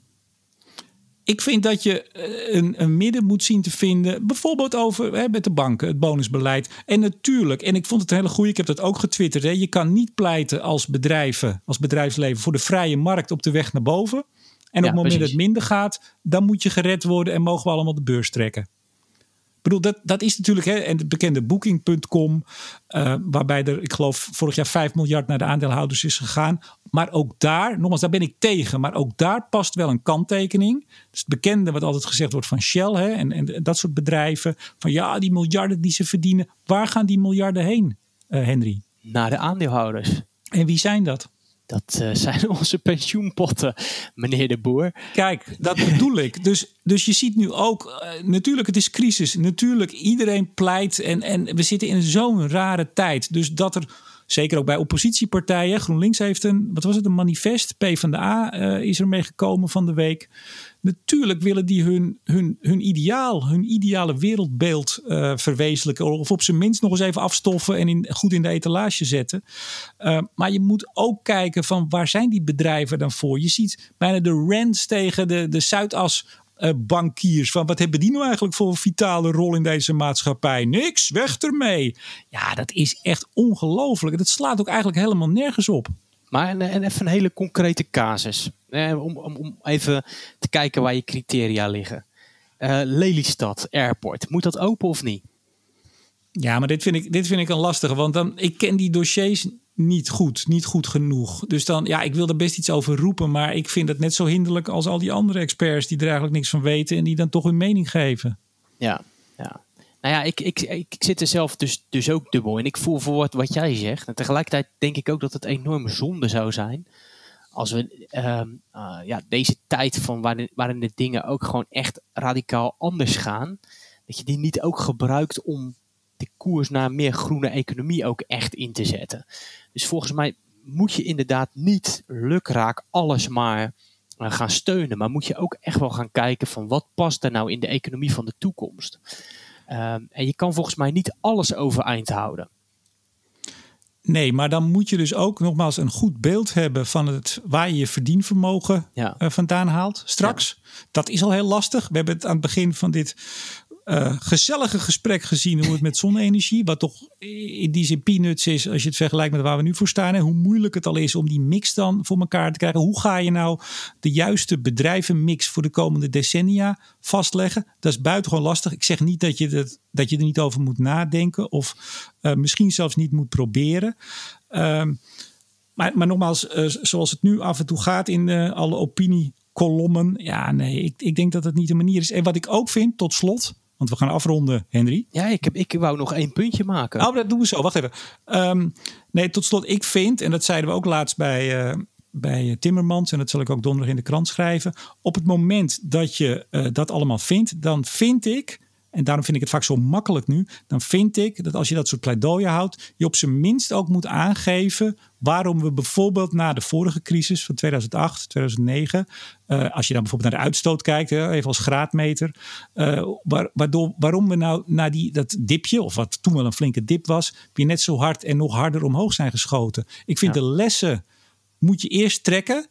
Ik vind dat je eh, een, een midden moet zien te vinden. Bijvoorbeeld over hè, met de banken, het bonusbeleid. En natuurlijk, en ik vond het een hele goede, ik heb dat ook getwitterd. Hè, je kan niet pleiten als bedrijven, als bedrijfsleven voor de vrije markt op de weg naar boven. En op het moment dat het minder gaat, dan moet je gered worden en mogen we allemaal de beurs trekken. Ik bedoel, dat, dat is natuurlijk hè, en het bekende Booking.com, uh, waarbij er, ik geloof, vorig jaar 5 miljard naar de aandeelhouders is gegaan. Maar ook daar, nogmaals, daar ben ik tegen, maar ook daar past wel een kanttekening. Dus het bekende wat altijd gezegd wordt van Shell hè, en, en dat soort bedrijven. Van ja, die miljarden die ze verdienen, waar gaan die miljarden heen, uh, Henry? Naar de aandeelhouders. En wie zijn dat? Dat uh, zijn onze pensioenpotten, meneer de Boer. Kijk, dat bedoel ik. Dus, dus je ziet nu ook, uh, natuurlijk, het is crisis. Natuurlijk, iedereen pleit en, en we zitten in zo'n rare tijd. Dus dat er, zeker ook bij oppositiepartijen, GroenLinks heeft een, wat was het, een manifest, PvdA uh, is er mee gekomen van de week. Natuurlijk willen die hun, hun, hun ideaal, hun ideale wereldbeeld uh, verwezenlijken. Of op zijn minst nog eens even afstoffen en in, goed in de etalage zetten. Uh, maar je moet ook kijken van waar zijn die bedrijven dan voor? Je ziet bijna de rents tegen de, de Zuidas uh, bankiers. Van wat hebben die nou eigenlijk voor een vitale rol in deze maatschappij? Niks, weg ermee. Ja, dat is echt ongelooflijk. Dat slaat ook eigenlijk helemaal nergens op. Maar en, en even een hele concrete casus. Eh, om, om, om even te kijken waar je criteria liggen. Uh, Lelystad Airport, moet dat open of niet? Ja, maar dit vind ik, dit vind ik een lastige. Want dan, ik ken die dossiers niet goed, niet goed genoeg. Dus dan, ja, ik wil er best iets over roepen. Maar ik vind het net zo hinderlijk als al die andere experts die er eigenlijk niks van weten en die dan toch hun mening geven. Ja, ja. Nou ja, ik, ik, ik, zit er zelf dus, dus ook dubbel in. Ik voel voor wat, jij zegt. En tegelijkertijd denk ik ook dat het enorm zonde zou zijn. Als we uh, uh, ja, deze tijd van waarin, waarin de dingen ook gewoon echt radicaal anders gaan. Dat je die niet ook gebruikt om de koers naar meer groene economie ook echt in te zetten. Dus volgens mij moet je inderdaad niet lukraak alles maar uh, gaan steunen. Maar moet je ook echt wel gaan kijken van wat past er nou in de economie van de toekomst. Um, en je kan volgens mij niet alles overeind houden. Nee, maar dan moet je dus ook nogmaals een goed beeld hebben van het, waar je je verdienvermogen ja. uh, vandaan haalt straks. Ja. Dat is al heel lastig. We hebben het aan het begin van dit uh, gezellige gesprek gezien hoe het met zonne-energie, wat toch in die zin peanuts is als je het vergelijkt met waar we nu voor staan. En hoe moeilijk het al is om die mix dan voor elkaar te krijgen. Hoe ga je nou de juiste bedrijvenmix voor de komende decennia vastleggen? Dat is buitengewoon lastig. Ik zeg niet dat je, dat, dat je er niet over moet nadenken of uh, misschien zelfs niet moet proberen. Uh, maar, maar nogmaals, uh, zoals het nu af en toe gaat in alle opiniekolommen. Ja, nee, ik, ik denk dat het niet de manier is. En wat ik ook vind, tot slot, want we gaan afronden, Henry. Ja, ik, heb, ik wou nog één puntje maken. Oh, dat doen we zo. Wacht even. Um, nee, tot slot, ik vind, en dat zeiden we ook laatst bij, uh, bij Timmermans, en dat zal ik ook donderdag in de krant schrijven. Op het moment dat je uh, dat allemaal vindt, dan vind ik, en daarom vind ik het vaak zo makkelijk nu, dan vind ik dat als je dat soort pleidooien houdt, je op zijn minst ook moet aangeven waarom we bijvoorbeeld na de vorige crisis van 2008, 2009, uh, als je dan bijvoorbeeld naar de uitstoot kijkt, hè, even als graadmeter, uh, waar, waardoor, waarom we nou na die, dat dipje, of wat toen wel een flinke dip was, weer net zo hard en nog harder omhoog zijn geschoten. Ik vind ja. de lessen moet je eerst trekken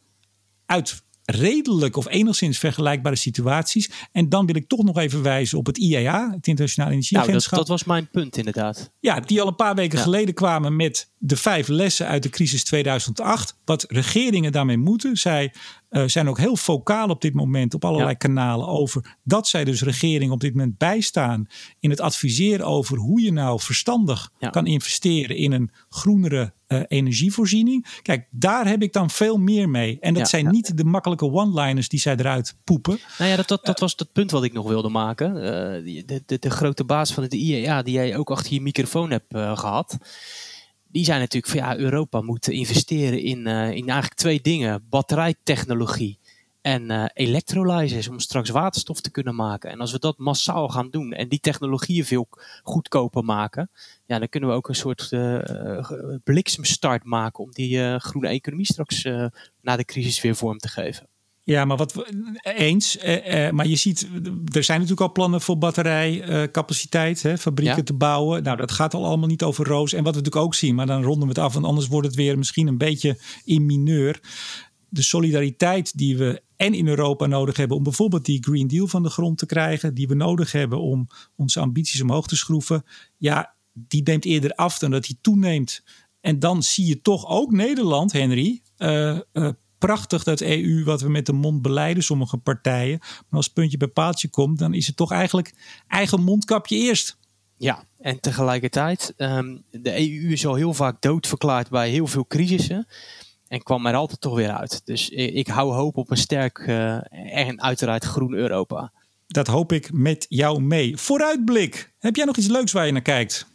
uit redelijk of enigszins vergelijkbare situaties. En dan wil ik toch nog even wijzen op het IEA, het Internationale Energieagentschap. Nou, dat, dat, was mijn punt inderdaad. Ja, die al een paar weken ja. geleden kwamen met de vijf lessen uit de crisis 2008. Wat regeringen daarmee moeten. Zij uh, zijn ook heel focaal op dit moment op allerlei ja. kanalen over dat zij dus regeringen op dit moment bijstaan in het adviseren over hoe je nou verstandig ja. kan investeren in een groenere uh, energievoorziening. Kijk, daar heb ik dan veel meer mee. En dat ja, zijn niet de makkelijke one-liners die zij eruit poepen. Nou ja, dat, dat, dat was het punt wat ik nog wilde maken. De, de, de, grote baas van het IEA, die jij ook achter je microfoon hebt gehad die zijn natuurlijk van ja, Europa moet investeren in, uh, in eigenlijk twee dingen: batterijtechnologie en uh, electrolyzers om straks waterstof te kunnen maken. En als we dat massaal gaan doen en die technologieën veel goedkoper maken, ja, dan kunnen we ook een soort uh, bliksemstart maken om die groene economie straks na de crisis weer vorm te geven. Ja, maar wat we, eens. Eh, eh, maar je ziet, er zijn natuurlijk al plannen voor batterijcapaciteit, eh, fabrieken ja. te bouwen. Nou, dat gaat al allemaal niet over roos. En wat we natuurlijk ook zien, maar dan ronden we het af, want anders wordt het weer misschien een beetje in mineur. De solidariteit die we en in Europa nodig hebben om bijvoorbeeld die Green Deal van de grond te krijgen, die we nodig hebben om onze ambities omhoog te schroeven, ja, die neemt eerder af dan dat die toeneemt. En dan zie je toch ook Nederland, Henry, uh, uh, prachtig dat EU wat we met de mond beleiden, sommige partijen. Maar als het puntje bij paaltje komt, dan is het toch eigenlijk eigen mondkapje eerst. Ja, en tegelijkertijd, um, de EU is al heel vaak doodverklaard bij heel veel crisissen. En kwam er altijd toch weer uit. Dus ik hou hoop op een sterk uh, en uiteraard groen Europa. Dat hoop ik met jou mee. Vooruitblik. Heb jij nog iets leuks waar je naar kijkt?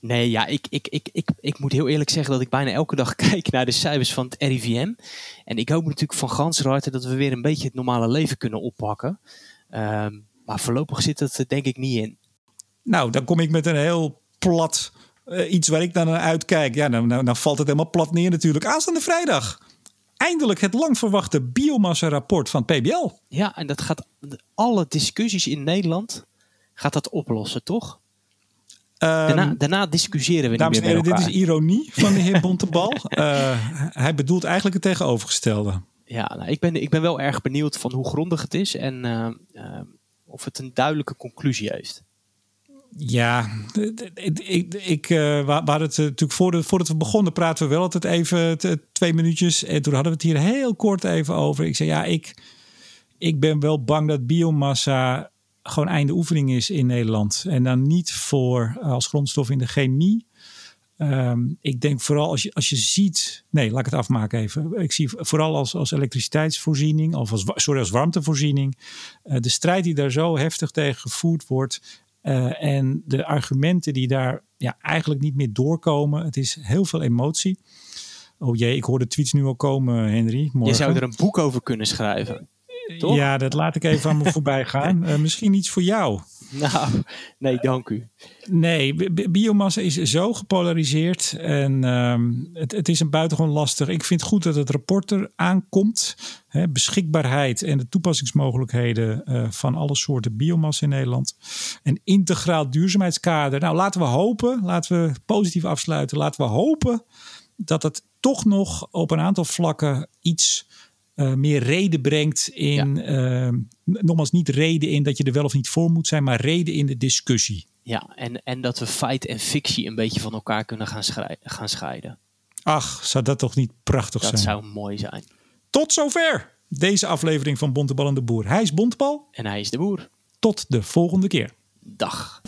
Nee, ja, ik, ik, ik, ik, ik moet heel eerlijk zeggen dat ik bijna elke dag kijk naar de cijfers van het RIVM. En ik hoop natuurlijk van gans harte dat we weer een beetje het normale leven kunnen oppakken. Um, maar voorlopig zit het er denk ik niet in. Nou, dan kom ik met een heel plat uh, iets waar ik dan naar uitkijk. Ja, dan, dan, dan, valt het helemaal plat neer natuurlijk. Aanstaande vrijdag. Eindelijk het lang verwachte biomassa-rapport van PBL. Ja, en dat gaat alle discussies in Nederland gaat dat oplossen, toch? Daarna, ehm, daarna, discussiëren we dames niet meer met elkaar. Dit is ironie van de heer Bontebal. uh, hij bedoelt eigenlijk het tegenovergestelde. Ja, nou, ik, ben, ik ben wel erg benieuwd van hoe grondig het is en uh, uh, of het een duidelijke conclusie heeft. Ja, ik, ik, ik uh, waar het natuurlijk voordat, voordat we begonnen praten we wel altijd even twee minuutjes. En toen hadden we het hier heel kort even over. Ik zei ja, ik, ik ben wel bang dat biomassa gewoon einde oefening is in Nederland. En dan niet voor als grondstof in de chemie. Um, ik denk vooral als je, als je ziet. Nee, laat ik het afmaken even. Ik zie vooral als, als elektriciteitsvoorziening, of als, sorry, als warmtevoorziening. Uh, de strijd die daar zo heftig tegen gevoerd wordt. Uh, en de argumenten die daar ja, eigenlijk niet meer doorkomen. Het is heel veel emotie. Oh jee, ik hoor de tweets nu al komen, Henry. Morgen. Je zou er een boek over kunnen schrijven. Toch? Ja, dat laat ik even aan me voorbij gaan. Uh, misschien iets voor jou. Nou, nee, dank u. Nee, biomassa is zo gepolariseerd en um, het, het, is een buitengewoon lastig. Ik vind het goed dat het rapport er aankomt. Hè, beschikbaarheid en de toepassingsmogelijkheden uh, van alle soorten biomassa in Nederland. Een integraal duurzaamheidskader. Nou, laten we hopen, laten we positief afsluiten. Laten we hopen dat het toch nog op een aantal vlakken iets uh, meer reden brengt in, ja. uh, nogmaals niet reden in dat je er wel of niet voor moet zijn, maar reden in de discussie. Ja, en, en dat we feit en fictie een beetje van elkaar kunnen gaan, gaan scheiden. Ach, zou dat toch niet prachtig dat zijn? Dat zou mooi zijn. Tot zover deze aflevering van Bontebal en de Boer. Hij is Bontebal. En hij is de Boer. Tot de volgende keer. Dag.